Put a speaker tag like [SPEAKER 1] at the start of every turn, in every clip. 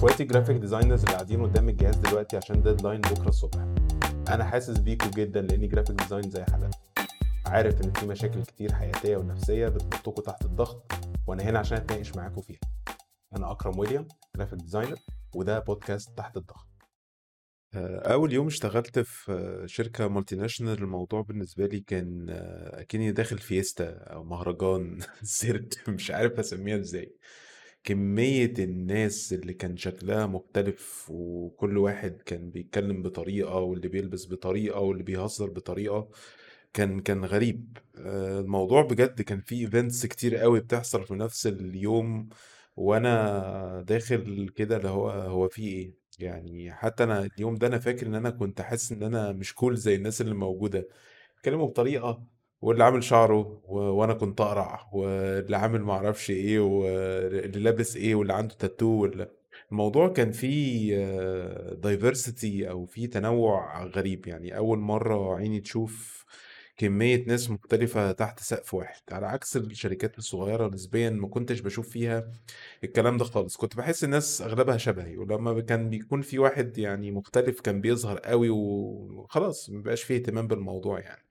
[SPEAKER 1] اخواتي graphic designers اللي قاعدين قدام الجهاز دلوقتي عشان deadline بكرة الصبح. أنا حاسس بيكوا جدا لأني graphic designer زي حالاتكم عارف إن في مشاكل كتير حياتية ونفسية بتحطكوا تحت الضغط وأنا هنا عشان أتناقش معاكم فيها. أنا أكرم ويليام graphic designer وده بودكاست تحت الضغط. آه، أول يوم اشتغلت في شركة multinational الموضوع بالنسبة لي كان آه، أكني داخل fiesta أو مهرجان. سيرك مش عارف أسميها إزاي. كمية الناس اللي كان شكلها مختلف وكل واحد كان بيتكلم بطريقة واللي بيلبس بطريقة واللي بيهزر بطريقة كان كان غريب. آه، الموضوع بجد كان فيه events كتير قوي بتحصل في نفس اليوم وأنا داخل كده اللي هو هو في إيه؟ يعني حتى أنا اليوم ده أنا فاكر إن أنا كنت حاسس إن أنا مش cool زي الناس اللي موجودة. بيتكلموا بطريقة واللي عامل شعره و... وأنا كنت أقرع واللي عامل معرفش إيه واللي لابس إيه واللي عنده تاتو ولا الموضوع كان فيه دايفرسيتي أو فيه تنوع غريب. يعني أول مرة عيني تشوف كمية ناس مختلفة تحت سقف واحد. على عكس الشركات الصغيرة نسبيا ما كنتش بشوف فيها الكلام ده خالص. كنت بحس الناس أغلبها شبهي ولما كان بيكون في واحد يعني مختلف كان بيظهر قوي وخلاص مبقاش فيه اهتمام بالموضوع يعني.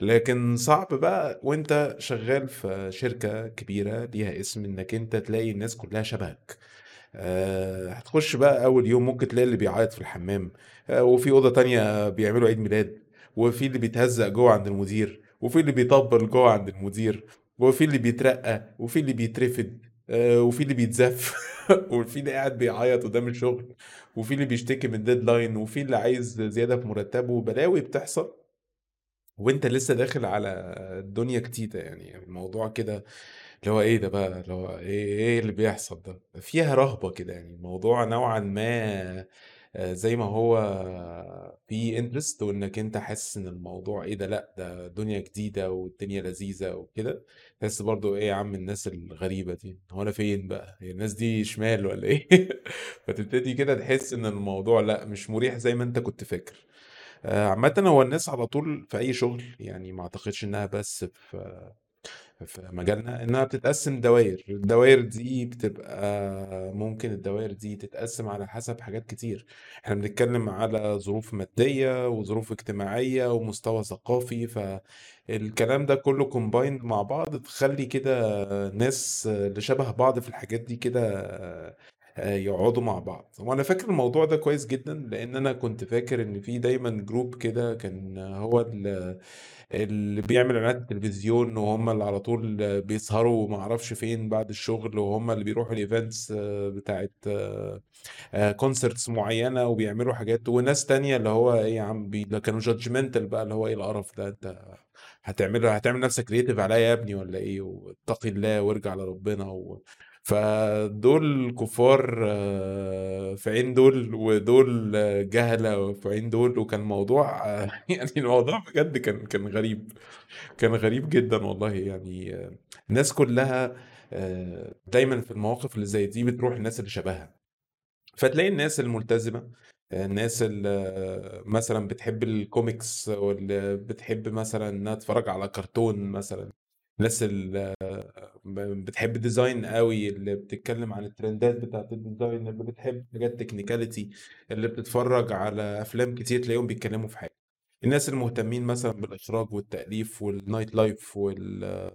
[SPEAKER 1] لكن صعب بقى وانت شغال في شركة كبيرة ليها اسم انك انت تلاقي الناس كلها شبهك. أه هتخش بقى أول يوم ممكن تلاقي اللي بيعيط في الحمام أه وفي أوضة تانية بيعملوا عيد ميلاد وفي اللي بيتهزق جوه عند المدير وفي اللي بيطبل جوه عند المدير وفي اللي بيترقى وفي اللي بيترفد أه وفي اللي بيتزف وفي اللي قاعد بيعيط قدام الشغل وفي اللي بيشتكي من ديدلاين وفي اللي عايز زيادة في مرتبه. بلاوي بتحصل وانت لسه داخل على الدنيا جديدة يعني الموضوع كده اللي هو إيه ده بقى؟ اللي هو إيه إيه اللي بيحصل ده؟ فيها رهبة كده يعني الموضوع نوعا ما آه، زي ما هو في انترست وإنك أنت حاسس إن الموضوع إيه ده؟ لأ ده دنيا جديدة والدنيا لذيذة وكده. تحس برضو إيه يا عم الناس الغريبة دي؟ هو أنا فين بقى؟ هي الناس دي شمال ولا إيه؟ فتبتدي كده تحس إن الموضوع لأ مش مريح زي ما أنت كنت فاكر. آه، عامة هو الناس على طول في أي شغل يعني ما أعتقدش إنها بس في في مجالنا إنها بتتقسم دوائر. الدوائر دي بتبقى ممكن الدوائر دي تتقسم على حسب حاجات كتير. إحنا بنتكلم على ظروف مادية وظروف اجتماعية ومستوى ثقافي فالكلام ده كله combined مع بعض تخلي كده ناس اللي شبه بعض في الحاجات دي كده يقعدوا مع بعض. وأنا فاكر الموضوع ده كويس جدا لأن أنا كنت فاكر إن في دايما group كده كان هو اللي, بيعمل إعلانات التلفزيون وهم اللي على طول بيسهروا ما أعرفش فين بعد الشغل وهم اللي بيروحوا ال events آه، بتاعت concerts آه، معينة وبيعملوا حاجات. وناس تانية اللي هو إيه يا عم بي... كانوا judgmental بقى اللي هو إيه القرف ده أنت هتعمل هتعمل نفسك creative عليا يا ابني ولا إيه؟ واتقي الله وارجع لربنا و... فدول كفار آه، في عين دول ودول جهلة في عين دول وكان موضوع آه، يعني الموضوع بجد كان كان غريب كان غريب جدا والله. يعني آه، الناس كلها دايما في المواقف اللي زي دي بتروح الناس اللي شبهها. فتلاقي الناس الملتزمة الناس اللي مثلا بتحب الكوميكس واللي بتحب مثلا إنها تتفرج على كرتون مثلا. الناس اللي بتحب ال design قوي اللي بتتكلم عن الترندات بتاعت ال design اللي بتحب حاجات technicality اللي بتتفرج على أفلام كتير تلاقيهم بيتكلموا في حاجة. الناس المهتمين مثلا بالإخراج والتأليف وال nightlife وال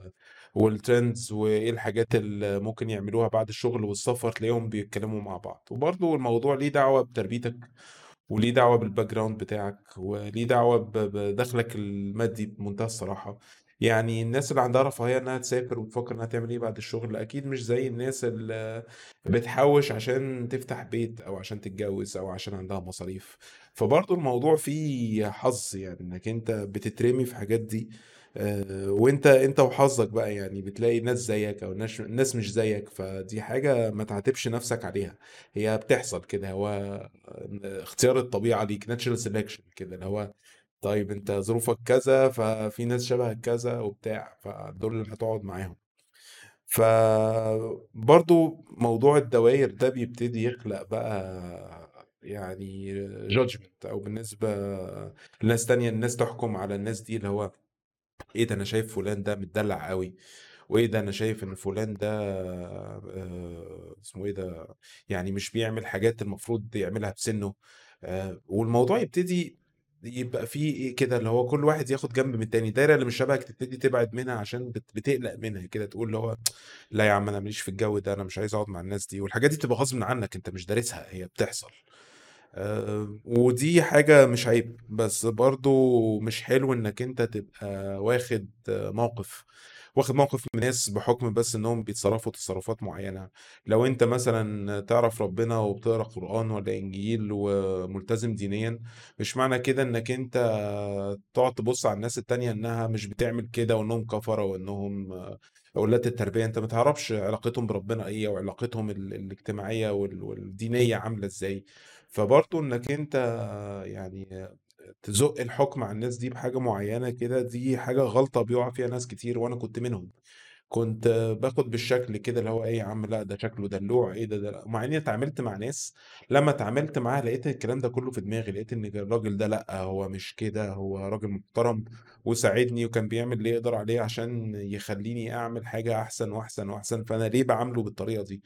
[SPEAKER 1] وال trends وإيه الحاجات اللي ممكن يعملوها بعد الشغل والسفر تلاقيهم بيتكلموا مع بعض. وبرضه الموضوع ليه دعوة بتربيتك وليه دعوة بال background بتاعك وليه دعوة بدخلك المادي بمنتهى الصراحة. يعني الناس اللي عندها رفاهية إنها تسافر وتفكر إنها تعمل إيه بعد الشغل أكيد مش زي الناس اللي بتحوش عشان تفتح بيت أو عشان تتجوز أو عشان عندها مصاريف. فبرضه الموضوع فيه حظ يعني إنك أنت بتترمي في حاجات دي آه، وأنت أنت وحظك بقى يعني بتلاقي ناس زيك أو ناس مش زيك فدي حاجة ما تعاتبش نفسك عليها. هي بتحصل كده هو اختيار الطبيعة ليك ناتشرال سيلكشن كده اللي هو طيب أنت ظروفك كذا ففي ناس شبهك كذا وبتاع فدول اللي هتقعد معاهم. فبرضو موضوع الدوائر ده بيبتدي يخلق بقى يعني جادجمنت أو بالنسبة لناس تانية الناس تحكم على الناس دي اللي هو إيه ده أنا شايف فلان ده متدلع قوي وإيه ده أنا شايف إن فلان ده آآ اسمه إيه ده، يعني مش بيعمل حاجات المفروض يعملها بسِنُّه. آآ والموضوع يبتدي يبقى في إيه كده اللي هو كل واحد ياخد جنب من التاني، الدايرة اللي مش شبهك تبتدي تبعد منها عشان بت بتقلق منها كده، تقول اللي هو لا يا عم أنا ما ليش في الجو ده، أنا مش عايز أقعد مع الناس دي، والحاجات دي بتبقى غصبٍ عنك أنت مش دارسها، هي بتحصل. آآ ودي حاجة مش عيب، بس برضه مش حلو إنك أنت تبقى واخد موقف، واخد موقف من ناس بحكم بس إنهم بيتصرفوا تصرفات معينة، لو أنت مثلًا تعرف ربنا وبتقرأ قرآن والّا إنجيل وملتزم دينيًا، مش معنى كده إنك أنت تقعد تبُص على الناس التانية إنها مش بتعمل كده وإنهم كفرة وإنهم قُلّات التربية، أنت ما تعرفش علاقتهم بربنا إيه أو علاقتهم ال الاجتماعية وال والدينية عاملة إزاي، فبرضه إنك أنت يعني تزُق الحكم على الناس دي بحاجة معينة كده، دي حاجة غلطة بيُقع فيها ناس كتير وأنا كنت منهم، كنت باخد بالشكل كده اللي هو إيه يا عم لأ ده شكله دلوع، إيه ده ده مع إني اتعاملت مع ناس لمّا اتعاملت معاها لقيت الكلام ده كله في دماغي، لقيت إن الراجل ده لأ هو مش كده، هو راجل محترم وساعدني وكان بيعمل اللي يقدر عليه عشان يخلّيني أعمل حاجة أحسن وأحسن وأحسن، فأنا ليه باعامله بالطريقة دي؟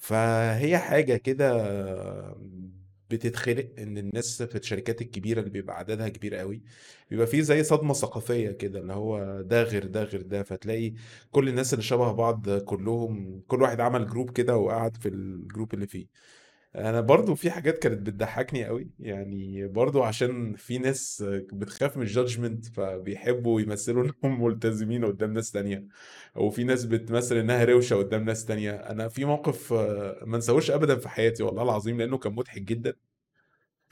[SPEAKER 1] فهي حاجة كده بتتخلق إن الناس في الشركات الكبيرة اللي بيبقى عددها كبير أوي، بيبقى في زي صدمة ثقافية كده، اللي هو ده غير ده غير ده، فتلاقي كل الناس اللي شبه بعض كلّهم كل واحد عمل group كده وقعد في ال group اللي فيه. أنا برضه في حاجات كانت بتضحّكني أوي، يعني برضه عشان في ناس بتخاف من الjudgment فبيحبّوا يمثّلوا إنهم ملتزمين قدّام ناس تانية، وفي ناس بتمثّل إنها روشة قدّام ناس تانية، أنا في موقف ما انساهوش أبدًا في حياتي والله العظيم لإنه كان مضحك جدًا.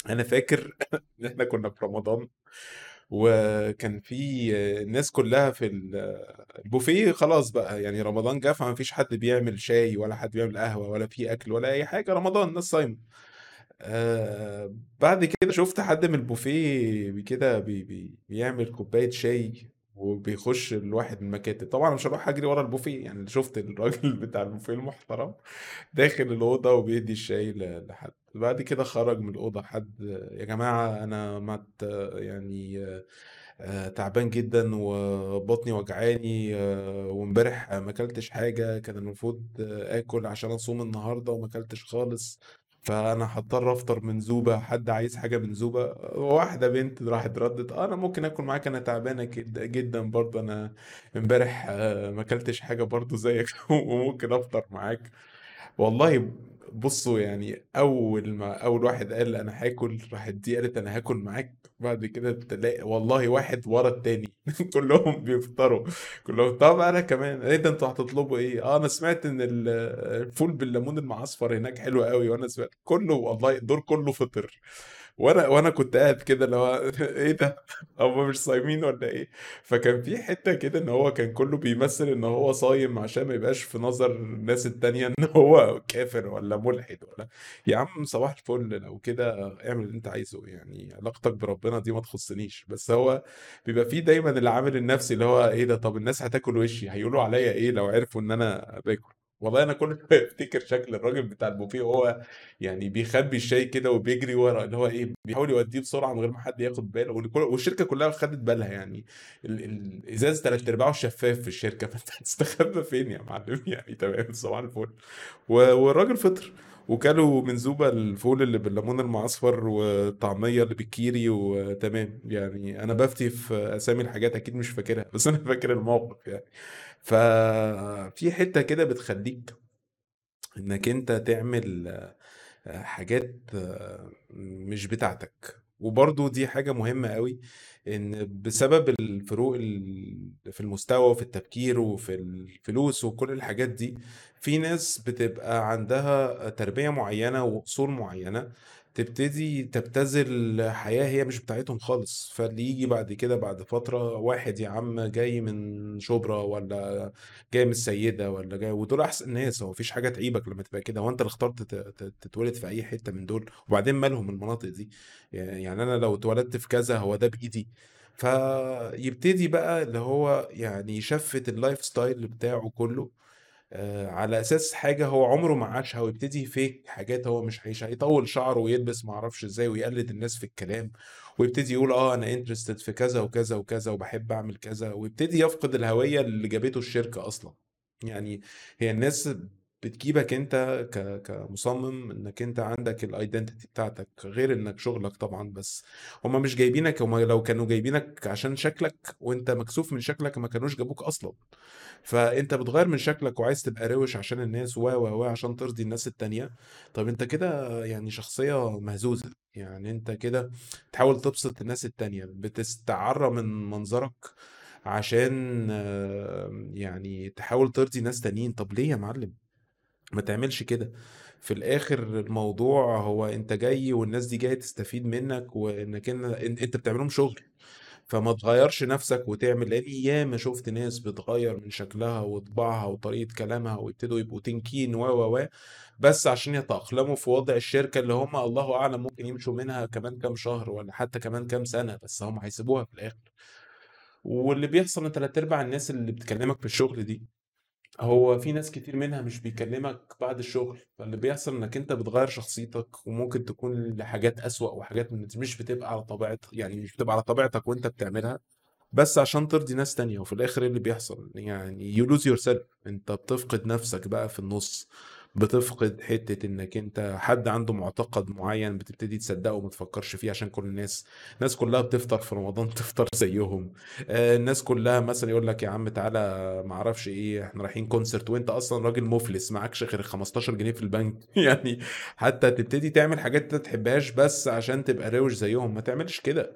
[SPEAKER 1] أنا فاكر إن إحنا كنا في رمضان، وكان في الناس كلّها في ال البوفيه خلاص بقى يعني رمضان جه فما فيش حد بيعمل شاي ولا حد بيعمل قهوة ولا في أكل ولا أي حاجة، رمضان الناس صايمة. آآ بعد كده شُفت حد من البوفيه كده بي بي بيعمل كوباية شاي وبيخش لواحد من المكاتب، طبعًا مش هاروح أجري ورا البوفيه، يعني شُفت الراجل بتاع البوفيه المحترم داخل الأوضة وبيدّي الشاي لحد، بعد كده خرج من الأوضة حد يا جماعة أنا ما ت يعني آآ تعبان جدًا وبطني وجعاني وامبارح ما كلتش حاجة، كان المفروض آكل عشان أصوم النهارده وما كلتش خالص، فأنا هاضطر أفطر من زوبة، حد عايز حاجة من زوبة؟ واحدة بنت راحت ردِّت آه أنا ممكن آكل معاك أنا تعبانة جد جدًا برضه أنا امبارح ما كلتش حاجة برضه زيك وممكن أفطر معاك. والله بُصّوا يعني أول ما أول واحد قال أنا هاكل، راحت دي قالت أنا هاكل معاك، بعد كده تلاقي والله واحد ورا التاني كلّهم بيفطروا، كلّهم طب أنا كمان، إيه ده أنتم هتطلبوا إيه؟ آه أنا سمعت ال الفول بالليمون المعصفر هناك حلو أوي وأنا سمعت كلّه والله الدور كلّه فطر، وأنا وأنا كنت قاعد كده اللي هو إيه ده هُم مش صايمين والّا إيه؟ فكان في حتّة كده إن هو كان كلّه بيمثّل إن هو صايم عشان ما يبقاش في نظر الناس التانية إن هو كافر والّا ملحد والّا يا عم صباح الفل لو كده اعمل اللي أنت عايزه، يعني علاقتك بربنا دي ما تخصنيش، بس هو بيبقى في دايمًا العامل النفسي اللي هو إيه ده طب الناس هتاكل وشّي، هيقولوا عليَّ إيه لو عرفوا إن أنا باكل؟ والله أنا كل شوية أفتكر شكل الراجل بتاع البوفيه وهو يعني بيخبّي الشاي كده وبيجري ورا اللي هو إيه، بيحاول يودّيه بسرعة من غير ما حد ياخد باله وال والشركة كلّها خدت بالها يعني ال ال الإزاز تلات أرباعه شفاف في الشركة، فأنت هتستخبى فين يا معلم يعني تمام صباح الفل. والراجل فطر وكلوا من زوبة الفول اللي بالليمون المعصفر والطعمية اللي بالكيري وتمام، يعني أنا بافتي في أسامي الحاجات أكيد مش فاكرها، بس أنا فاكر الموقف يعني. ففي حتّة كده بتخلّيك إنك أنت تعمل آآ حاجات مش بتاعتك، وبرضه دي حاجة مهمة أوي، إن بسبب الفروق ال في المستوى وفي التفكير وفي الفلوس وكل الحاجات دي، في ناس بتبقى عندها تربية معيّنة وأصول معيّنة، تبتدي تبتذل حياة هي مش بتاعتهم خالص، فاللي ييجي بعد كده بعد فترة واحد يا عم جاي من شبرا والّا جاي من السيدة والّا جاي ودول أحسن ناس، هو ما فيش حاجة تعيبك لمّا تبقى كده، هو أنت اللي اخترت تتولد في أي حتّة من دول، وبعدين مالهم المناطق دي، يع يعني أنا لو اتولدت في كذا هو ده بإيدي، فيبتدي بقى اللي هو يعني يشفّت الlifestyle بتاعه كلّه. آآ على أساس حاجة هو عمره ما عاشها ويبتدي يfake حاجات هو مش هيعيشها، يطوّل شعره ويلبس ما أعرفش إزاي ويقلد الناس في الكلام، ويبتدي يقول آه أنا انترستد في كذا وكذا وكذا وبحب أعمل كذا ويبتدي يفقد الهوية اللي جابته الشركة أصلا. يعني هي الناس بتجيبك أنت. كمصمم إنك أنت عندك الايدنتيتي بتاعتك غير إنك شغلك طبعا بس هما مش جايبينك هما لو كانوا جايبينك عشان شكلك وأنت مكسوف من شكلك ما كانوش جابوك أصلا. فأنت بتغير من شكلك وعايز تبقى روش عشان الناس و و و عشان ترضي الناس التانية. طب أنت كده يعني شخصية مهزوزة يعني أنت كده بتحاول تبسط الناس التانية بتستعر من منظرك عشان يعني تحاول ترضي ناس تانيين. طب ليه يا معلم؟ ما تعملش كده. في الآخر الموضوع هو أنت جاي والناس دي جاية تستفيد منك وإنك إن أنت بتعملهم شغل. فما تغيرش نفسك وتعمل لأن ياما شفت ناس بتغير من شكلها وطباعها وطريقة كلامها ويبتدوا يبقوا تنكين و و و بس عشان يتأقلموا في وضع الشركة اللي هم الله أعلم ممكن يمشوا منها كمان كام شهر ولا حتى كمان كام سنة بس هم هيسيبوها في الآخر. واللي بيحصل ان تلات ارباع الناس اللي بتكلمك في الشغل دي. هو في ناس كتير منها مش بيكلمك بعد الشغل فاللي بيحصل إنك أنت بتغير شخصيتك وممكن تكون لحاجات أسوأ وحاجات مش بتبقى على طبيعتك يعني مش بتبقى على طبيعتك وأنت بتعملها بس عشان ترضي ناس تانية وفي الآخر إيه اللي بيحصل؟ يعني you lose yourself أنت بتفقد نفسك بقى في النص. بتفقد حتة إنك أنت حد عنده معتقد معين بتبتدي تصدقه وما تفكرش فيه عشان كل الناس الناس كلها بتفطر في رمضان تفطر زيهم. آه، الناس كلها مثلا يقول لك يا عم تعالى ما أعرفش إيه إحنا رايحين كونسرت وأنت أصلا راجل مفلس معكش غير 15 جنيه في البنك. يعني حتى تبتدي تعمل حاجات أنت تحبهاش بس عشان تبقى روش زيهم ما تعملش كده.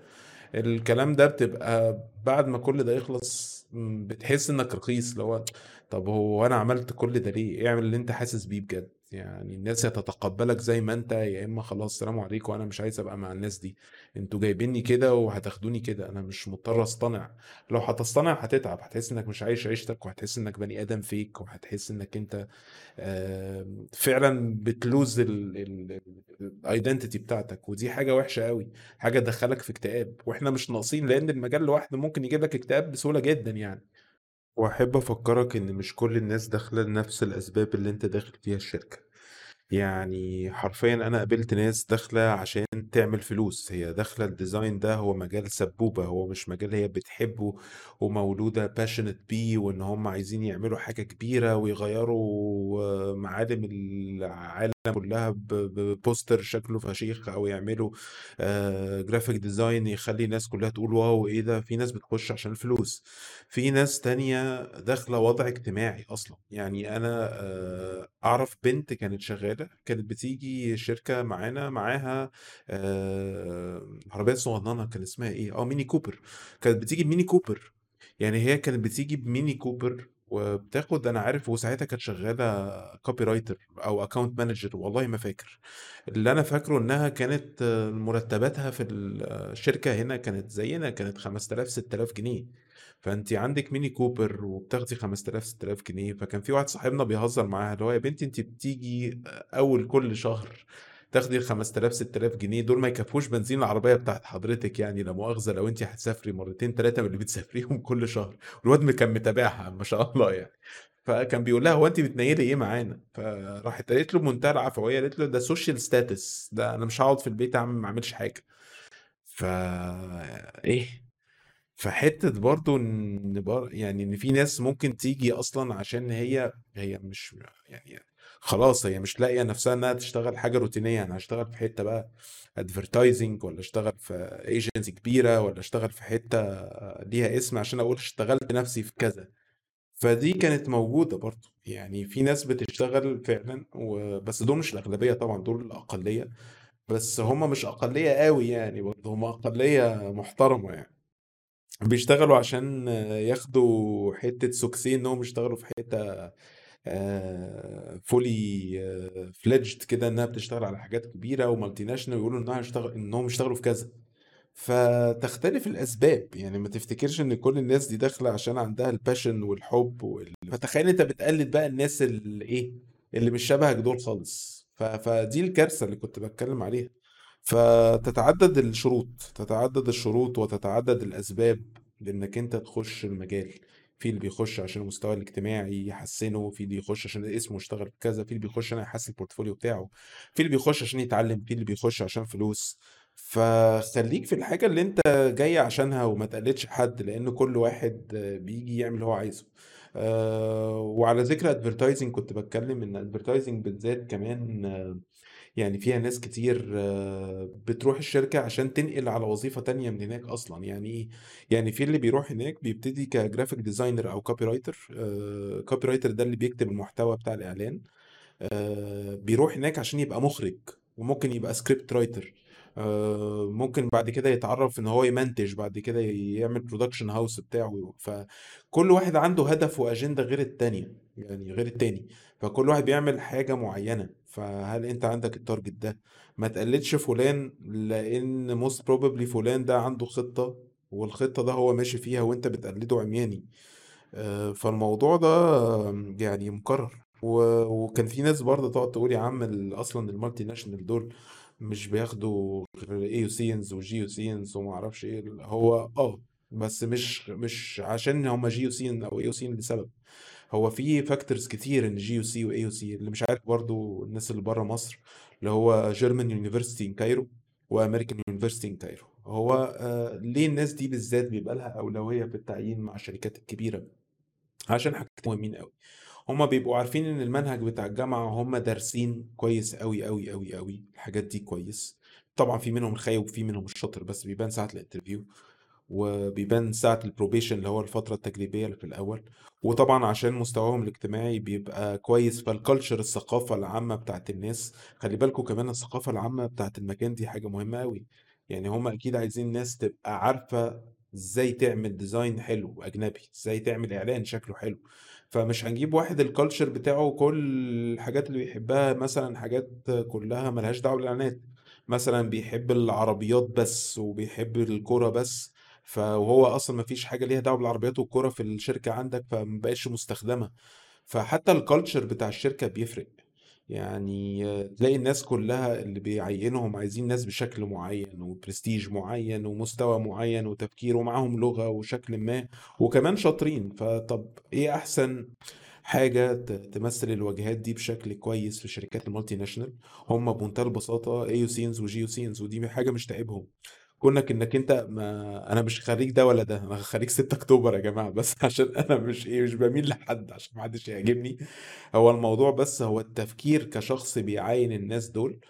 [SPEAKER 1] الكلام ده بتبقى بعد ما كل ده يخلص بتحس إنك رخيص اللي هو طب هو أنا عملت كل ده ليه؟ اعمل اللي أنت حاسس بيه بجد. يعني الناس هتتقبلك زي ما انت يا إما خلاص سلام عليكم وأنا مش عايز أبقى مع الناس دي. أنتوا جايبيني كده وهتاخدوني كده. أنا مش مضطر أصطنع. لو هتصطنع هتتعب. هتحس إنك مش عايش عيشتك وهتحس إنك بني آدم فيك وهتحس إنك أنت فعلا بتلوز الايدنتيتي بتاعتك. ودي حاجة وحشة قوي حاجة تدخلك في اكتئاب. وإحنا مش ناقصين لأن المجال لوحده ممكن يجيب لك اكتئاب بسهولة جدا يعني. وأحب أفكرك إن مش كل الناس داخلة لنفس الأسباب اللي أنت داخل فيها الشركة. يعني حرفيا أنا قابلت ناس داخلة عشان تعمل فلوس هي داخلة ال design ده هو مجال سبوبة هو مش مجال هي بتحبه ومولودة passionate بيه وإن هم عايزين يعملوا حاجة كبيرة ويغيروا معالم العالم كلها ببوستر شكله فشيخ أو يعملوا graphic design يخلي الناس كلها تقول wow إيه ده؟ في ناس بتخش عشان الفلوس. في ناس تانية داخلة وضع اجتماعي أصلا. يعني أنا آه، أعرف بنت كانت شغالة كانت بتيجي شركة معانا معاها آه، عربية صغننة كان اسمها إيه؟ آه ميني كوبر. كانت بتيجي بميني كوبر. يعني هي كانت بتيجي بميني كوبر وبتاخد أنا عارف وساعتها كانت شغالة copywriter أو account manager والله ما فاكر. اللي أنا فاكره إنها كانت مرتباتها في الشركة هنا كانت زينا كانت 5000 6000 جنيه. فانت عندك ميني كوبر وبتاخدي 5000 6000 جنيه. فكان في واحد صاحبنا بيهزر معاها اللي هو يا بنتي انت بتيجي أول كل شهر تاخدي ال 5000 6000 جنيه دول ما يكفوش بنزين العربية بتاعت حضرتك يعني لا مؤاخذة لو انت هتسافري مرتين ثلاثة من اللي بتسافريهم كل شهر. والواد كان متابعها ما شاء الله يعني. فكان بيقول لها هو انت بتنيلي إيه معانا؟ فراحت قالت له بمنتهى العفويه قالت له ده social status ده أنا مش هقعد في البيت اعمل ما اعملش حاجة. ف إيه؟ فحتة برضو ان بر... يعني ان في ناس ممكن تيجي أصلا عشان هي هي مش يعني خلاص هي مش لاقية نفسها إنها تشتغل حاجة روتينية أنا هشتغل في حتة بقى advertising ولا أشتغل في ايجنسي كبيرة ولا أشتغل في حتة ليها اسم عشان أقول اشتغلت نفسي في كذا. فدي كانت موجودة برضو. يعني في ناس بتشتغل فعلا. بس دول مش الأغلبية طبعا دول الأقلية. بس هم مش أقلية قوي يعني برضو هم أقلية محترمة يعني. بيشتغلوا عشان ياخدوا حتة سوكسي إنهم يشتغلوا في حتة fully fledged كده إنها بتشتغل على حاجات كبيرة و multinational ويقولوا إنها يشتغل إنهم يشتغلوا في كذا. فتختلف الأسباب يعني ما تفتكرش إن كل الناس دي داخلة عشان عندها ال passion والحب وال... فتخيل أنت بتقلد بقى الناس اللي إيه اللي مش شبهك دول خالص. ف... فدي الكارثة اللي كنت بتكلم عليها. فتتعدد الشروط تتعدد الشروط وتتعدد الأسباب لإنك أنت تخش المجال. في اللي بيخش عشان المستوى الاجتماعي يحسنه في اللي يخش عشان اسمه يشتغل في كذا في اللي بيخش عشان يحسن ال portfolio بتاعه في اللي بيخش عشان يتعلم في اللي بيخش عشان فلوس. فخليك في الحاجة اللي انت جاي عشانها وما تقلدش حد لأن كل واحد بيجي يعمل اللي هو عايزه. أه وعلى ذكر advertising كنت بتكلم إن advertising بالذات كمان يعني فيها ناس كتير آه، بتروح الشركة عشان تنقل على وظيفة تانية من هناك أصلا. يعني إيه؟ يعني في اللي بيروح هناك بيبتدي ك graphic designer أو copywriter copywriter ده اللي بيكتب المحتوى بتاع الإعلان. آه، بيروح هناك عشان يبقى مخرج وممكن يبقى script writer آه، ممكن بعد كده يتعرف إن هو يمنتج بعد كده يعمل production house بتاعه. فكل واحد عنده هدف وأجندة غير التانية يعني غير التاني. فكل واحد بيعمل حاجة معينة. فهل انت عندك ال target ده؟ ما تقلدش فلان لأن most probably فلان ده عنده خطة والخطة ده هو ماشي فيها وانت بتقلده عمياني. آه، فالموضوع ده يعني مكرر. وكان في ناس برضه تقعد تقول يا عم أصلا ال multinational دول مش بياخدوا غير AUCians و GUCians وما أعرفش إيه هو آه بس مش مش عشان هم جي يو سين أو اي يو سين لسبب. هو في factors كتير إن جي يو سي واي يو سي اللي مش عارف برضو الناس اللي بره مصر اللي هو German University in Cairo و American University in Cairo هو آه ليه الناس دي بالذات بيبقى لها أولوية في التعيين مع الشركات الكبيرة؟ عشان حاجتين مهمين قوي هما بيبقوا عارفين إن المنهج بتاع الجامعة هما دارسين كويس قوي قوي قوي قوي الحاجات دي كويس. طبعا في منهم الخايب وفي منهم الشاطر بس بيبان ساعة ال interview. وبيبان ساعة ال probation اللي هو الفترة التجريبية اللي في الأول. وطبعا عشان مستواهم الاجتماعي بيبقى كويس فال culture الثقافة العامة بتاعت الناس. خلي بالكوا كمان الثقافة العامة بتاعت المكان دي حاجة مهمة قوي يعني هم أكيد عايزين ناس تبقى عارفة إزاي تعمل design حلو أجنبي إزاي تعمل إعلان شكله حلو. فمش هنجيب واحد ال culture بتاعه كل الحاجات اللي بيحبها مثلا حاجات كلها ملهاش دعوة بالإعلانات. مثلا بيحب العربيات بس وبيحب الكورة بس. فهو أصلا ما فيش حاجة ليها دعوة بالعربيات والكورة في الشركة عندك فمبقاش مستخدمة. فحتى ال culture بتاع الشركة بيفرق. يعني تلاقي الناس كلها اللي بيعينهم عايزين ناس بشكل معين وبرستيج معين ومستوى معين وتفكير ومعاهم لغة وشكل ما وكمان شاطرين. فطب إيه أحسن حاجة تمثل الواجهات دي بشكل كويس في شركات ال multinational؟ هم بمنتهى البساطة AUCians و GUCians ودي حاجة مش تعيبهم. كونك إنك أنت ما أنا مش خريج ده ولا ده أنا خريج 6 أكتوبر يا جماعة بس عشان أنا مش إيه مش بميل لحد عشان ما حدش يعجبني. هو الموضوع بس هو التفكير كشخص بيعاين الناس دول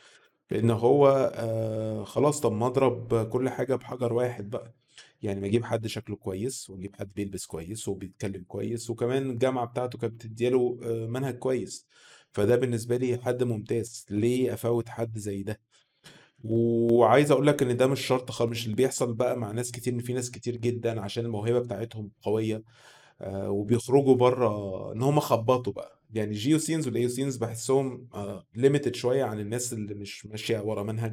[SPEAKER 1] لأن هو آه خلاص طب ما أضرب كل حاجة بحجر واحد بقى. يعني ما أجيب حد شكله كويس وأجيب حد بيلبس كويس وبيتكلم كويس وكمان الجامعة بتاعته كانت بتديله آه منهج كويس. فده بالنسبة لي حد ممتاز ليه أفوت حد زي ده؟ وعايز أقول لك إن ده مش شرط خالص مش اللي بيحصل بقى مع ناس كتير إن في ناس كتير جدا عشان الموهبة بتاعتهم قوية آه وبيخرجوا بره إن هم خبطوا بقى. يعني GUCians وال AUCians بحسهم آه limited شوية عن الناس اللي مش ماشية ورا منهج.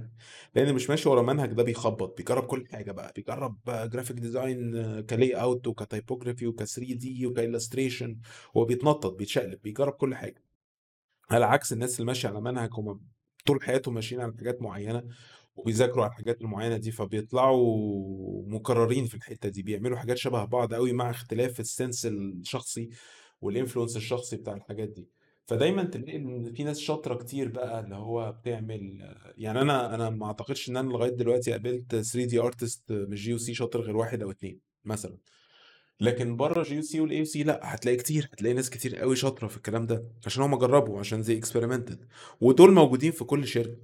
[SPEAKER 1] لأن اللي مش ماشي ورا منهج ده بيخبط بيجرب كل حاجة بقى بيجرب graphic design ك layout وك typography وك 3D وك illustration وبيتنطط بيتشقلب بيجرب كل حاجة. على عكس الناس اللي ماشية على منهج هم طول حياتهم ماشيين على حاجات معينة وبيذاكروا على الحاجات المعينه دي فبيطلعوا مكررين في الحتة دي بيعملوا حاجات شبه بعض قوي مع اختلاف ال sense الشخصي وال influence الشخصي بتاع الحاجات دي. فدايما تلاقي إن في ناس شاطرة كتير بقى اللي هو بتعمل يعني أنا أنا ما أعتقدش إن أنا لغاية دلوقتي قابلت 3D artist من GUC شاطر غير واحد أو اتنين مثلا. لكن بره جي سي والاي سي لا هتلاقي كتير هتلاقي ناس كتير قوي شاطرة في الكلام ده عشان هم جربوا عشان زي experimented ودول موجودين في كل شركة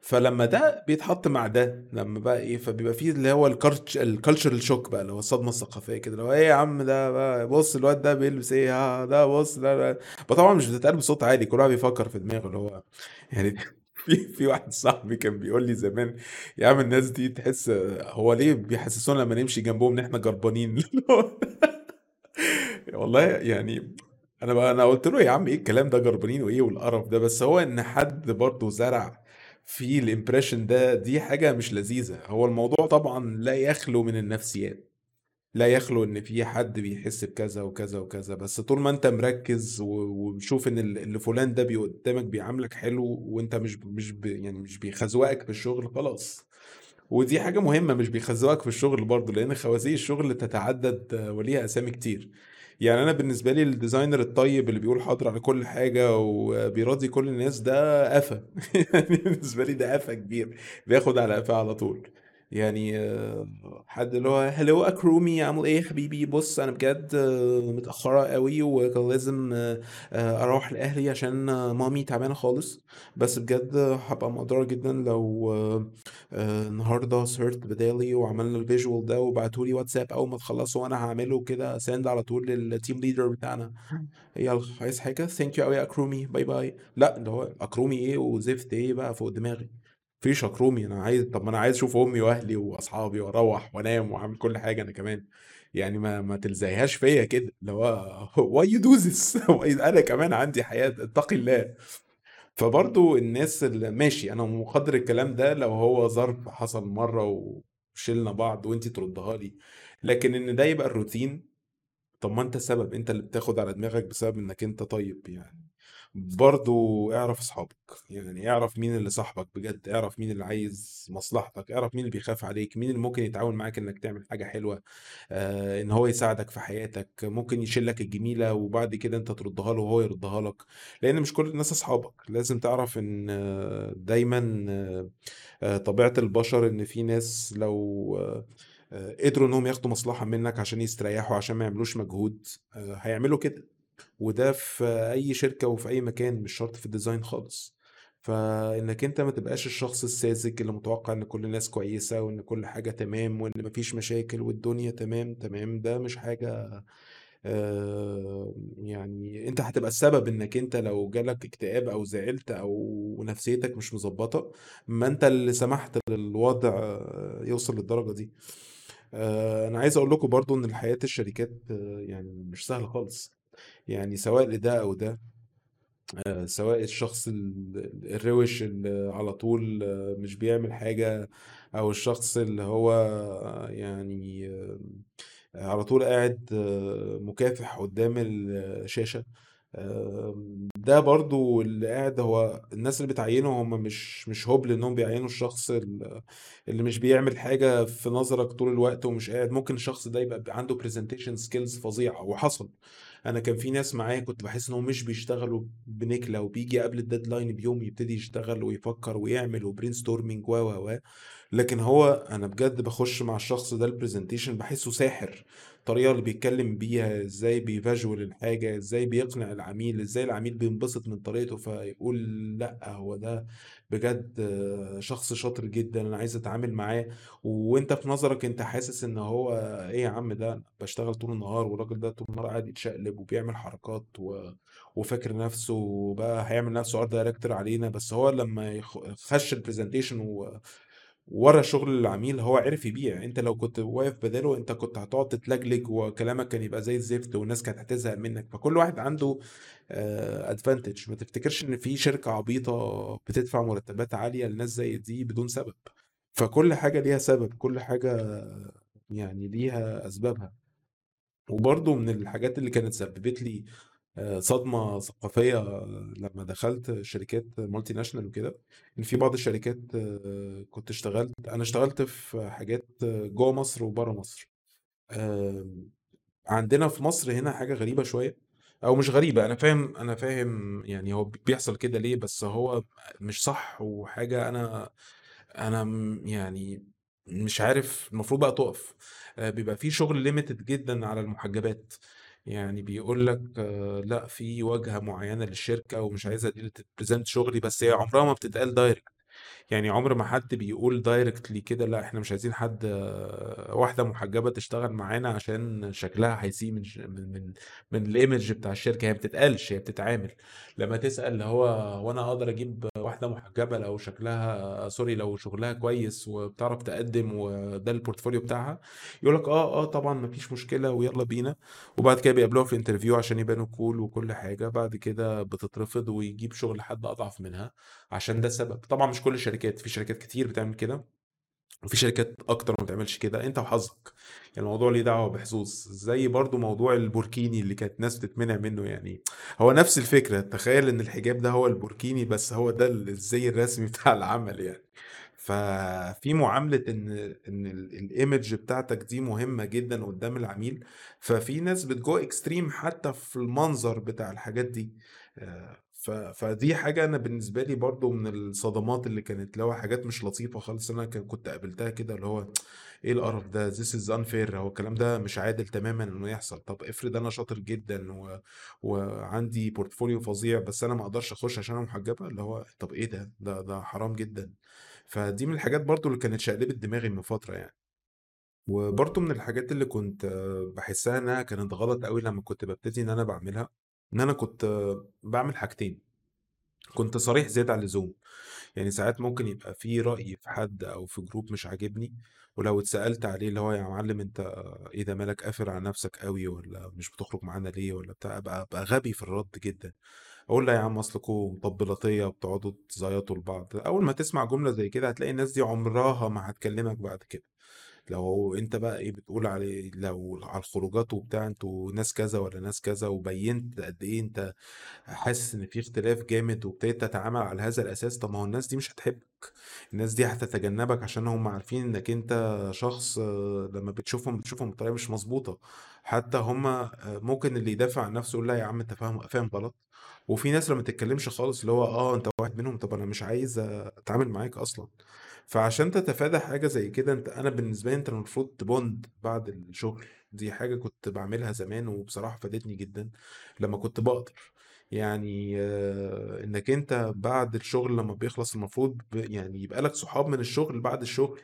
[SPEAKER 1] فلما ده بيتحط مع ده لما بقى إيه فبيبقى فيه اللي هو ال culture ال cultural shock بقى اللي هو الصدمة الثقافية كده هو إيه يا عم ده بقى بص الواد ده بيلبس إيه ها ده بص ده, ده. طبعا مش بتتقال بصوت عالي كل واحد بيفكر في دماغه اللي هو يعني في في واحد صاحبي كان بيقول لي زمان يا عم الناس دي تحس هو ليه بيحسسونا لما نمشي جنبهم إن إحنا جربانين؟ والله يعني أنا بقى أنا قلت له يا عم إيه الكلام ده جربانين وإيه والقرف ده؟ بس هو إن حد برضه زرع في الامبريشن ده دي حاجة مش لذيذة. هو الموضوع طبعا لا يخلو من النفسيات. لا يخلو إن في حد بيحس بكذا وكذا وكذا بس طول ما أنت مركز و- وبتشوف إن ال- اللي فلان ده قدامك بيعاملك حلو وأنت مش مش يعني مش بيخزوقك في الشغل خلاص. ودي حاجة مهمة مش بيخزوقك في الشغل برضه لأن خوازيق الشغل تتعدد وليها أسامي كتير. يعني أنا بالنسبة لي الديزاينر الطيب اللي بيقول حاضر على كل حاجة وبيراضي كل الناس ده قفا. يعني بالنسبة لي ده قفا كبير بياخد على قفا على طول. يعني حد اللي هو هلو اكرومي عامل إيه يا حبيبي؟ بص أنا بجد متأخرة قوي وكان لازم آه، أروح لأهلي عشان مامي تعبانة خالص. بس بجد هبقى مقدرة جدا لو آه، النهارده سهرت بدالي وعملنا ال visual ده وبعتولي واتساب أول ما تخلصوا وأنا هعمله كده send على طول لل team leader بتاعنا. يلا عايز حاجة؟ thank you قوي يا اكرومي bye bye لأ اللي هو اكرومي إيه وزفت إيه بقى فوق دماغي. مفيش اكرومي أنا عايز طب ما أنا عايز أشوف أمي وأهلي وأصحابي وأروح وأنام وأعمل كل حاجة أنا كمان. يعني ما ما تلزقهاش فيا كده اللي هو why you do this أنا كمان عندي حياة اتقي الله. فبرضو الناس اللي ماشي أنا مقدر الكلام ده لو هو ظرف حصل مرة وشلنا بعض وانتي تردها لي لكن إن ده يبقى الروتين طب ما أنت السبب أنت اللي بتاخد على دماغك بسبب إنك أنت طيب يعني. برضو اعرف اصحابك يعني اعرف مين اللي صاحبك بجد اعرف مين اللي عايز مصلحتك اعرف مين اللي بيخاف عليك مين اللي ممكن يتعاون معاك انك تعمل حاجة حلوة آه ان هو يساعدك في حياتك ممكن يشيلك الجميلة وبعد كده انت تردها له وهو يردها لك. لأن مش كل الناس اصحابك لازم تعرف ان آه، دايما آه، آه، طبيعة البشر ان في ناس لو قدروا انهم ياخدوا مصلحة منك عشان يستريحوا عشان ما يعملوش مجهود هيعملوا كده. وده في أي شركة وفي أي مكان مش شرط في الديزاين خالص. فإنك أنت ما تبقاش الشخص الساذج اللي متوقع إن كل الناس كويسة وإن كل حاجة تمام وإن مفيش مشاكل والدنيا تمام تمام ده مش حاجة آه، يعني أنت هتبقى السبب إنك أنت لو جالك اكتئاب أو زعلت أو نفسيتك مش مظبطة ما أنت اللي سمحت للوضع يوصل للدرجة دي. آه، أنا عايز أقول لكم برضو إن الحياة الشركات آه، يعني مش سهلة خالص. يعني سواء لده أو ده آه، سواء الشخص ال- الروش اللي على طول مش بيعمل حاجة أو الشخص اللي هو يعني آه، على طول قاعد آه، مكافح قدام الشاشة ده برضو اللي قاعد هو الناس اللي بتعينه هم مش مش هبل انهم بيعينوا الشخص ال- اللي مش بيعمل حاجة في نظرك طول الوقت ومش قاعد. ممكن الشخص ده يبقى عنده presentation skills فظيعة وحصل. أنا كان في ناس معايا كنت بحس إنهم مش بيشتغلوا بنكلة وبيجي قبل ال deadline بيوم يبتدي يشتغل ويفكر ويعمل و brainstorming و و و لكن هو أنا بجد بخش مع الشخص ده ال presentation بحسه ساحر. الطريقة اللي بيتكلم بيها إزاي بي visual الحاجة إزاي بيقنع العميل إزاي العميل بينبسط من طريقته فيقول لأ هو ده بجد شخص شاطر جدا أنا عايز أتعامل معاه. وأنت في نظرك أنت حاسس إن هو إيه يا عم ده؟ أنا بشتغل طول النهار والراجل ده طول النهار قاعد يتشقلب وبيعمل حركات و... وفاكر نفسه بقى هيعمل نفسه art director علينا. بس هو لما يخ- خش ال presentation ورا شغل العميل هو عرف يبيع. أنت لو كنت واقف بداله أنت كنت هتقعد تتلجلج وكلامك كان يبقى زي الزفت والناس كانت هتزهق منك. فكل واحد عنده ادفانتج ما تفتكرش إن في شركة عبيطة بتدفع مرتبات عالية لناس زي دي بدون سبب. فكل حاجة ليها سبب كل حاجة يعني ليها أسبابها. وبرضه من الحاجات اللي كانت سببت لي آه، صدمة ثقافية آه، لما دخلت شركات مالتي ناشونال وكده. ان في بعض الشركات آه، كنت اشتغلت أنا اشتغلت في حاجات جوه مصر وبره مصر. عندنا في مصر هنا حاجة غريبة شوية أو مش غريبة أنا فاهم أنا فاهم يعني هو بيحصل كده ليه بس هو مش صح وحاجة أنا أنا يعني مش عارف المفروض بقى تقف. بيبقى في شغل limited جدا على المحجبات. يعني بيقول لك آه، لأ في واجهة معينة للشركة ومش عايزة دي ت represent شغلي بس هي عمرها ما بتتقال direct يعني عمر ما حد بيقول directly كده لأ إحنا مش عايزين حد واحدة محجبة تشتغل معانا عشان شكلها هيسيء من من من من ال image بتاع الشركة هي ما بتتقالش هي بتتعامل. لما تسأل اللي هو وأنا أقدر أجيب واحدة محجبة لو شكلها sorry لو شغلها كويس وبتعرف تقدم وده ال portfolio بتاعها يقول لك آه آه طبعا مفيش مشكلة ويلا بينا. وبعد كده بيقابلوها في interview عشان يبانوا cool وكل حاجة. بعد كده بتترفض ويجيب شغل حد أضعف منها عشان ده السبب طبعا مش كل الشركات في شركات كتير بتعمل كده وفي شركات أكتر ما بتعملش كده أنت وحظك. يعني الموضوع ليه دعوة بحظوظ زي برضو موضوع البوركيني اللي كانت ناس بتتمنع منه يعني. هو نفس الفكرة تخيل إن الحجاب ده هو البوركيني بس هو ده الزي الرسمي بتاع العمل يعني. ففي معاملة إن إن ال ال image بتاعتك دي مهمة جدًا قدّام العميل، ففي ناس بت go extreme حتى في المنظر بتاع الحاجات دي، آآ ف فدي حاجة أنا بالنسبة لي برضه من الصدمات اللي كانت هو حاجات مش لطيفة خالص أنا كنت قابلتها كده اللي هو إيه القرف ده this is unfair هو الكلام ده مش عادل تمامًا إنه يحصل، طب افرض أنا شاطر جدًا و وعندي portfolio فظيع بس أنا ما أقدرش أخش عشان أنا محجبة، اللي هو طب إيه ده؟ ده ده حرام جدًا. فدي من الحاجات برضه اللي كانت شقلبت دماغي من فترة يعني. وبرضه من الحاجات اللي كنت باحسّها إنها كانت غلط أوي لمّا كنت بابتدي إن أنا باعملها، إن أنا كنت باعمل حاجتين، كنت صريح زيادة عن اللزوم، يعني ساعات ممكن يبقى في رأي في حد أو في group مش عاجبني، ولو اتسألت عليه اللي هو يا معلم أنت إيه ده مالك قافل على نفسك أوي والّا مش بتخرج معانا ليه والّا بتاع، أبقى أبقى غبي في الرد جدًا، أقول لا يا عم أصلكم مطبلاتية وبتقعدوا تزيطوا لبعض، أول ما تسمع جملة زي كده هتلاقي الناس دي عمرها ما هتكلمك بعد كده. لو أنت بقى إيه بتقول على لو على الخروجات وبتاع أنتم ناس كذا والّا ناس كذا، وبيّنت قد إيه أنت حاسس إن في اختلاف جامد وابتديت تتعامل على هذا الأساس، طب ما هو الناس دي مش هتحبك، الناس دي هتتجنبك عشان هم عارفين إنك أنت شخص آه، لمّا بتشوفهم بتشوفهم بطريقة مش مضبوطة، حتى هم آآ ممكن اللي يدافع عن نفسه يقول لا يا عم أنت فاهم فاهم غلط، وفي ناس اللي ما تتكلمش خالص اللي هو آه أنت واحد منهم، طب أنا مش عايز أتعامل معاك أصلًا. فعشان تتفادى حاجة زي كده أنت أنا بالنسبة لي أنت المفروض ت bond بعد الشغل. دي حاجة كنت بعملها زمان وبصراحة فادتني جدا لما كنت بقدر يعني آه، إنك أنت بعد الشغل لما بيخلص المفروض يعني يبقى لك صحاب من الشغل بعد الشغل.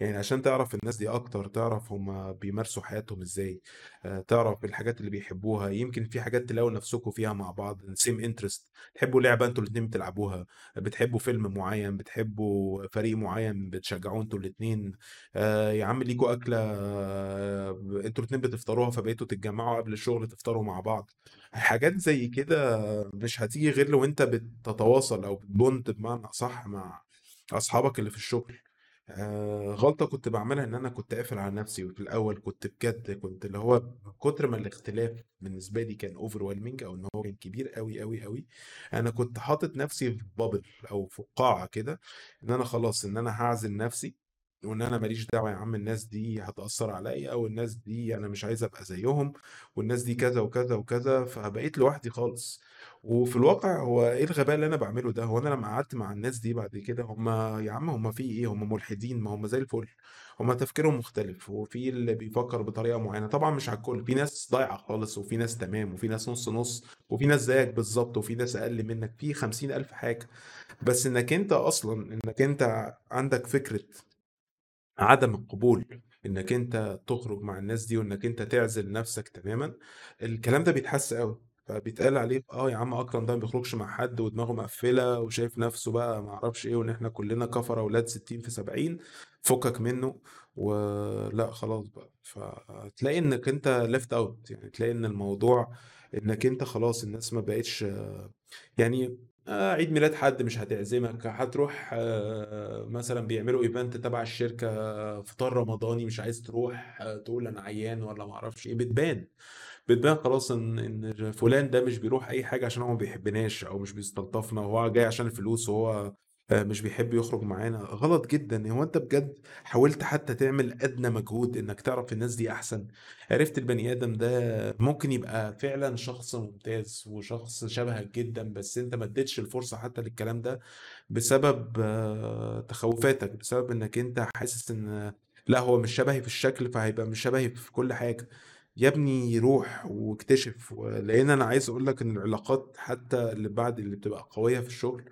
[SPEAKER 1] يعني عشان تعرف الناس دي أكتر تعرف هما بيمارسوا حياتهم إزاي آه، تعرف الحاجات اللي بيحبوها يمكن في حاجات تلاقوا نفسكم فيها مع بعض same interest تحبوا لعبة أنتوا الاتنين بتلعبوها بتحبوا فيلم معين بتحبوا فريق معين بتشجعوه أنتوا الاتنين آه يا عم ليكوا أكلة آه أنتوا الاتنين بتفطروها فبقيتوا تتجمعوا قبل الشغل تفطروا مع بعض. حاجات زي كده مش هتيجي غير لو أنت بتتواصل أو بتبوند بمعنى أصح مع أصحابك اللي في الشغل. آه غلطة كنت بعملها إن أنا كنت قافل على نفسي وفي الأول كنت بجد كنت اللي هو من كتر ما الاختلاف بالنسبة لي كان اوفر أو إن هو كان كبير قوي قوي قوي أنا كنت حاطط نفسي في بابل أو في قاعة كده إن أنا خلاص إن أنا هعزل نفسي وإن أنا ماليش دعوة يا عم الناس دي هتأثر عليا أو الناس دي أنا مش عايز أبقى زيهم والناس دي كذا وكذا وكذا فبقيت لوحدي خالص. وفي الواقع هو إيه الغباء اللي أنا بعمله ده؟ هو أنا لما قعدت مع الناس دي بعد كده هم يا عم هم في إيه؟ هم ملحدين ما هم زي الفل. هم تفكيرهم مختلف وفي اللي بيفكر بطريقة معينة. طبعا مش على الكل في ناس ضايعة خالص وفي ناس تمام وفي ناس نص نص وفي ناس زيك بالظبط وفي ناس أقل منك في خمسين ألف حاجة. بس إنك أنت أصلا إنك أنت عندك فكرة عدم القبول إنك أنت تخرج مع الناس دي وإنك أنت تعزل نفسك تماما الكلام ده بيتحس قوي فبيتقال عليه آه يا عم أكرم ده ما بيخرجش مع حد ودماغه مقفلة وشايف نفسه بقى ما أعرفش إيه وإن إحنا كلنا كفره أولاد 60 في 70 فكك منه ولا خلاص بقى. فتلاقي إنك أنت left out يعني تلاقي إن الموضوع إنك أنت خلاص الناس ما بقتش يعني آه، عيد ميلاد حد مش هتعزمك هتروح آه، مثلا بيعملوا ايفنت تبع الشركة فطار رمضاني مش عايز تروح آه، تقول أنا عيان ولا ما أعرفش إيه بتبان بتبان خلاص إن إن فلان ده مش بيروح أي حاجة عشان هو ما بيحبناش أو مش بيستلطفنا وهو جاي عشان الفلوس وهو آه، مش بيحب يخرج معانا. غلط جدا. هو أنت بجد حاولت حتى تعمل أدنى مجهود إنك تعرف الناس دي أحسن؟ عرفت البني آدم ده ممكن يبقى فعلا شخص ممتاز وشخص شبهك جدا بس أنت ما اديتش الفرصة حتى للكلام ده بسبب آه، تخوفاتك بسبب إنك أنت حاسس إن لأ هو مش شبهي في الشكل فهيبقى مش شبهي في كل حاجة. يا ابني روح واكتشف. لأن أنا عايز أقول لك إن العلاقات حتى اللي بعد اللي بتبقى قوية في الشغل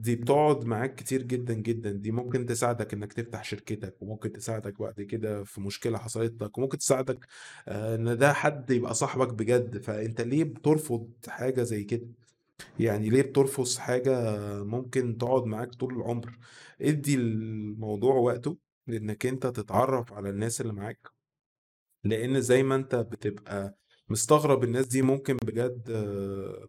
[SPEAKER 1] دي بتقعد معاك كتير جدا جدا. دي ممكن تساعدك إنك تفتح شركتك وممكن تساعدك بعد كده في مشكلة حصلت لك وممكن تساعدك آه، إن ده حد يبقى صاحبك بجد. فأنت ليه بترفض حاجة زي كده؟ يعني ليه بترفض حاجة ممكن تقعد معاك طول العمر؟ ادي الموضوع وقته لإنك أنت تتعرف على الناس اللي معاك. لأن زي ما أنت بتبقى مستغرب الناس دي ممكن بجد آه،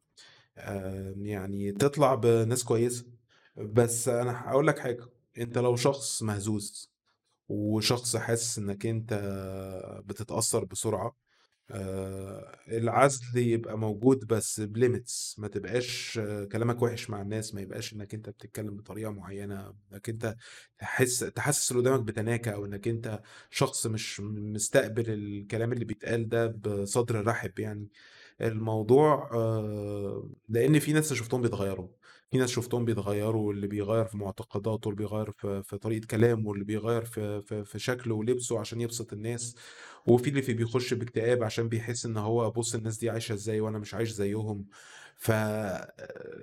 [SPEAKER 1] آه، يعني تطلع بناس كويسة. بس أنا هقول لك حاجة أنت لو شخص مهزوز وشخص حاسس إنك أنت بتتأثر بسرعة آآ العزل يبقى موجود بس بlimits ما تبقاش آه، كلامك وِحِش مع الناس، ما يبقاش إنّك أنت بتتكلّم بطريقة معيّنة، إنّك أنت تحس تحسّس اللي قدّامك بتناكة أو إنّك أنت شخص مش مستقبل الكلام اللي بيتقال ده بصدر رحب يعني. الموضوع آآ لإن في ناس شُفتهم بيتغيّروا، في ناس شُفتهم بيتغيّروا، اللي بيغيّر في معتقداته، اللي بيغيّر في في طريقة كلامه، اللي بيغيّر في في في شكله ولبسه عشان يبسط الناس، وفي اللي في بيخش باكتئاب عشان بيحس إن هو بُص الناس دي عايشة إزاي وأنا مش عايش زيّهم، ف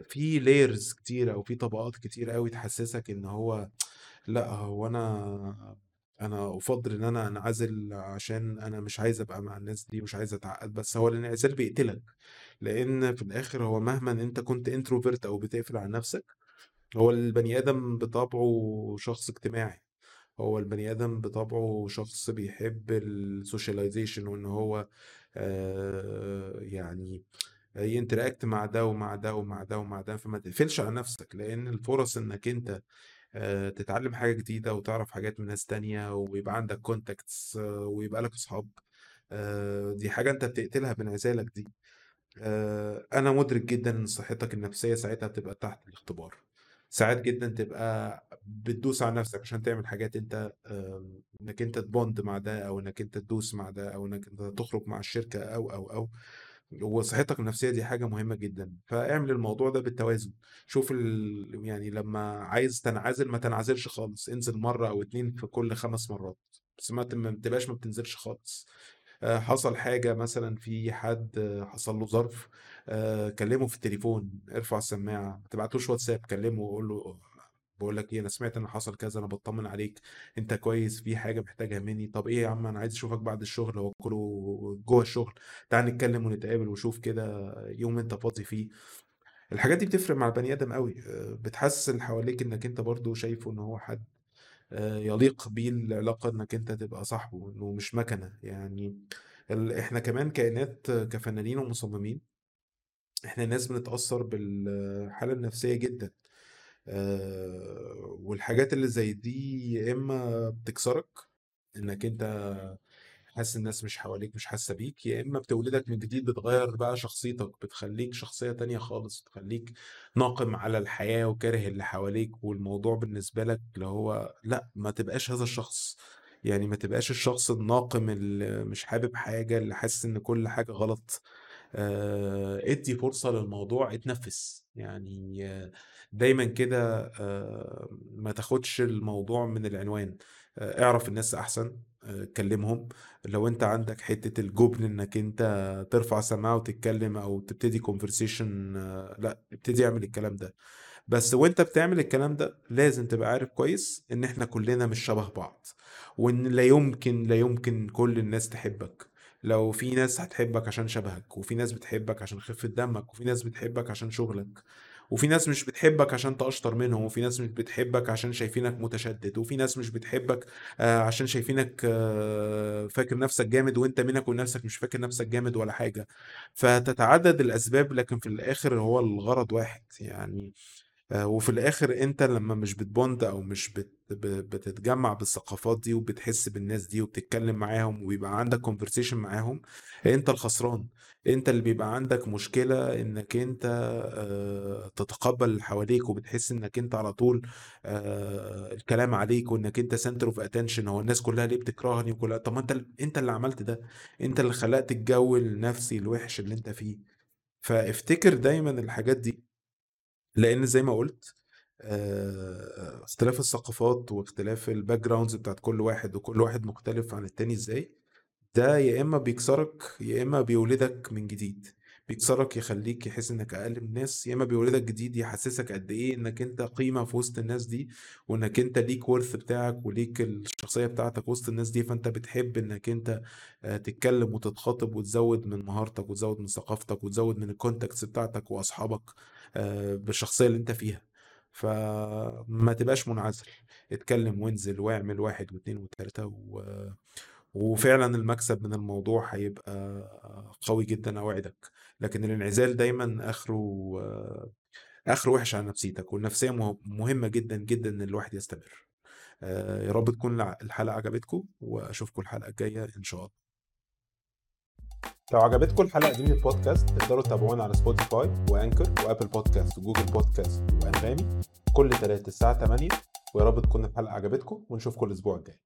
[SPEAKER 1] في layers كتيرة أو في طبقات كتيرة أوي تحسّسك إن هو لأ، هو أنا أنا أُفضّل إن أنا أنعزل عشان أنا مش عايز أبقى مع الناس دي، مش عايز أتعقّد، بس هو الانعزال بيقتلك، لإن في الآخر هو مهمًا أنت كنت introvert أو بتقفل على نَفْسك، هو البني آدم بطبعه شخص اجتماعي، هو البني آدم بطبعه شخص بيحب الsocialization وإن هو يعني يinteract مع ده ومع ده ومع ده ومع ده، فما تقفلش على نَفْسك، لإن الفُرَص إنّك أنت تتعلّم حاجة جديدة وتعرف حاجات من ناس تانية ويبقى عندك contacts ويبقى لك أصحاب، دي حاجة أنت بتقتلها بانعزالك دي. آآ أنا مُدرك جدًا إن صحتك النفسية ساعتها بتبقى تحت الاختبار. ساعات جدًا تبقى بتدوس على نفسك عشان تعمل حاجات آمم إنّك أنت تbond مع ده أو إنّك أنت تدوس مع ده أو إنّك أنت تخرج مع الشركة أو، أو، أو. وصحتك النفسية دي حاجة مهمة جدًا، فاعمل الموضوع ده بالتوازن، شوف ال يعني لمّا عايز تنعزل ما تنعزلش خالص، انزل مرّة أو 2 في كل 5 مرات، بس ما تبقاش ما بتنزلش خالص. آآ حصل حاجة مثلًا في حد آه، حصل له ظرف، آآ كلمه في التليفون، ارفع السماعة، ما تبعتلوش واتساب، كلمه وقُل له باقول لك إيه، أنا سمعت إن حصل كذا، أنا باطمن عليك، أنت كويس، في حاجة محتاجها مني، طب إيه يا عم أنا عايز أشوفك بعد الشغل، هو كله جوّه الشغل، تعالَ نتكلم ونتقابل وشوف كده يوم أنت فاضي فيه. الحاجات دي بتفرق مع البني آدم أوي، آآ بتحسّس اللي حواليك إنّك أنت برضه شايفه إن هو حد آآ يليق بيه العلاقة إنّك أنت تبقى صاحبه، إنه مش مَكَنة، يعني إحنا كمان كائنات كفنانين ومصممين، إحنا ناس بنتأثّر بالحالة النفسية جدًا، آآ والحاجات اللي زي دي يا إمّا بتكسرك، إنّك أنت حاسس الناس مش حواليك مش حاسة بيك، يا إما بتولدك من جديد بتغيّر بقى شخصيتك، بتخلّيك شخصية تانية خالص، بتخلّيك ناقم على الحياة وكاره اللي حواليك، والموضوع بالنسبة لك اللي هو لأ، ما تبقاش هذا الشخص، يعني ما تبقاش الشخص الناقم اللي مش حابب حاجة، اللي حاسس إن كل حاجة غلط. آآ ادّي فرصة للموضوع اتنفّس، يعني آه، دايمًا كده آآ ما تاخدش الموضوع من العنوان، آآ اعرف الناس أحسن، آآ كلّمهم، لو أنت عندك حتّة الجُبن إنّك أنت ترفع سماعة وتتكلّم أو تبتدي conversation لأ، ابتدي اعمل الكلام ده. بس وأنت بتعمل الكلام ده لازم تبقى عارف كويس إن إحنا كلنا مش شبه بعض وإن لا يمكن لا يمكن كل الناس تحبك. لو في ناس هتحبك عشان شبهك وفي ناس بتحبك عشان خفة دمك وفي ناس بتحبك عشان شغلك. وفي ناس مش بتحبك عشان انت اشطر منهم وفي ناس مش بتحبك عشان شايفينك متشدد وفي ناس مش بتحبك آه، عشان شايفينك آه، فاكر نفسك جامد وانت منك ونفسك مش فاكر نفسك جامد ولا حاجة. فتتعدد الأسباب لكن في الآخر هو الغرض واحد يعني آآ وفي الآخر أنت لمّا مش بتbond أو مش بتتجمّع بالثقافات دي وبتحس بالناس دي وبتتكلّم معاهم ويبقى عندك conversation معاهم، أنت الخسران، أنت اللي بيبقى عندك مشكلة إنّك أنت آآ تتقبّل اللي حواليك وبتحس إنّك أنت على طول آآ الكلام عليك وإنّك أنت center of attention هو الناس كلّها ليه بتكرهني وكلّها طَب ما أنت أنت اللي عملت ده، أنت اللي خلقت الجو النفسي الوِحِش اللي أنت فيه، فافتكر دايمًا الحاجات دي. لأن زي ما قُلت آآ، اختلاف الثقافات واختلاف الbackgrounds بتاعة كل واحد، وكل واحد مختلف عن التاني إزاي، ده يا إما بيكسرك، يا إما بيولدك من جديد، بيكسرك يخلّيك يحس إنك أقل من الناس، يا إما بيولدك جديد يحسسك قد إيه إنك أنت قيمة في وسط الناس دي، وإنك أنت ليك worth بتاعك وليك الشخصية بتاعتك وسط الناس دي، فأنت بتحب إنك أنت آآ، تتكلم وتتخاطب وتزوّد من مهارتك وتزوّد من ثقافتك وتزوّد من الcontacts بتاعتك وأصحابك آآ، بالشخصية اللي أنت فيها، فما تبقاش منعزل، اتكلم وانزل واعمل 1 و2 و3 و وفعلًا المكسب من الموضوع هيبقى قوي جدًا أوعدك، لكن الانعزال دايمًا آخره آخره وِحِش على نفسيتك، والنفسية مه مهمة جدًا، جدًا إن الواحد يستمر. آآ يا رب تكون الع الحلقة عجبتكم، وأشوفكم الحلقة الجاية إن شاء الله. لو عجبتكم الحلقة دي من البودكاست تقدروا تتابعونا على Spotify و Anchor و Apple Podcasts و Google Podcasts وأنغامي كل تلات الساعة 8 ويا رب تكون الحلقة عجبتكم ونشوفكم الأسبوع الجاي